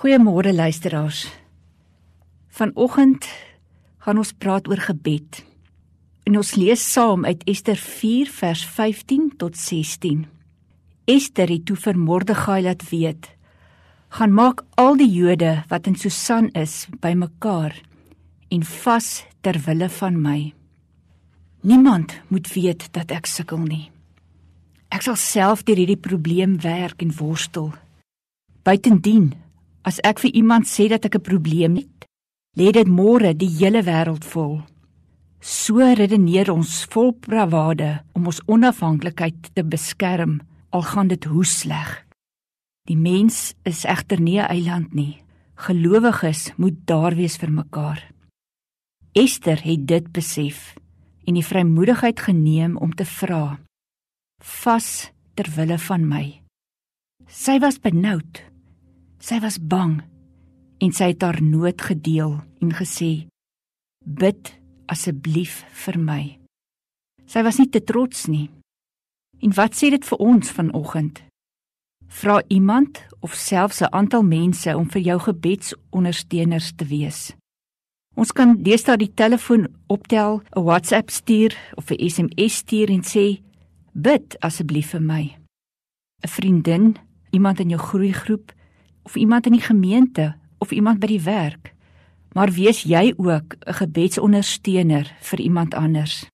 Goeiemôre luisteraars. Vanoggend gaan ons praat oor gebed. En ons lees saam uit Ester 4 vers 15 tot 16. Ester het toe vir Mordegai laat weet: "Gaan maak al die Jode wat in Susan is bymekaar en vas ter wille van my. Niemand moet weet dat ek sukkel nie. Ek sal self deur hierdie probleem werk en worstel. Buitendien As ek vir iemand sê dat ek 'n probleem het, lê dit môre die hele wêreld vol. So redeneer ons vol bravade om ons onafhanklikheid te beskerm al gaan dit hoe sleg. Die mens is egter nie 'n eiland nie. Gelowiges moet daar wees vir mekaar. Esther het dit besef en die vrymoedigheid geneem om te vra: "Vas ter wille van my." Sy was benoud Sy was bang en sy het haar nood gedeel en gesê: "Bid asseblief vir my." Sy was nie te trots nie. En wat sê dit vir ons vanoggend? Vra iemand of selfs 'n aantal mense om vir jou gebedsondersteuners te wees. Ons kan deesdae die telefoon optel, 'n WhatsApp stuur of 'n SMS stuur en sê: "Bid asseblief vir my." 'n Vriendin, iemand in jou groeigroep, of iemand in die gemeente of iemand by die werk. Maar wees jy ook 'n gebedsondersteuner vir iemand anders.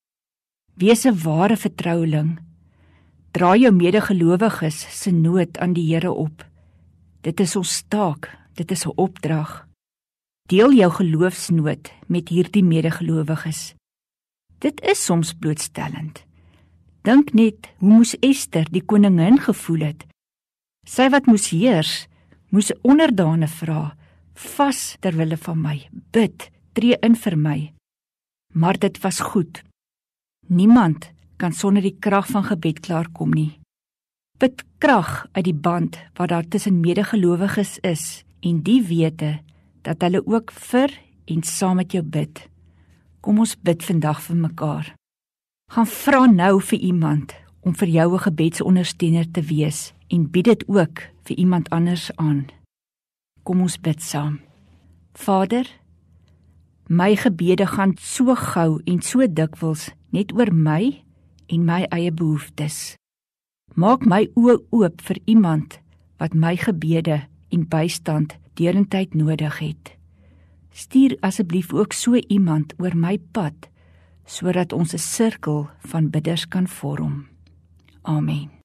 Wees 'n ware vertroueling. Dra jou medegelowiges se nood aan die Here op. Dit is ons taak, dit is 'n opdrag. Deel jou geloofsnood met hierdie medegelowiges. Dit is soms blootstellend. Dink net hoe moes Ester die koningin gevoel het. Sy wat moes heers, moes onderdane vra vas ter wille van my bid tree in vir my. Maar dit was goed. Niemand kan sonder die krag van gebed klaarkom nie. Bid krag uit die band wat daar tussen medegelowiges is en die wete dat hulle ook vir en saam met jou bid. Kom ons bid vandag vir mekaar. Gaan vra nou vir iemand om vir jou 'n gebedsondersteuner te wees en bied dit ook vir iemand anders aan. Kom ons bid saam. Vader, my gebede gaan so gou en so dikwels net oor my en my eie behoeftes. Maak my oë oop vir iemand wat my gebede en bystand derentyd nodig het. Stuur asseblief ook so iemand oor my pad sodat ons 'n sirkel van bidders kan vorm. Amén.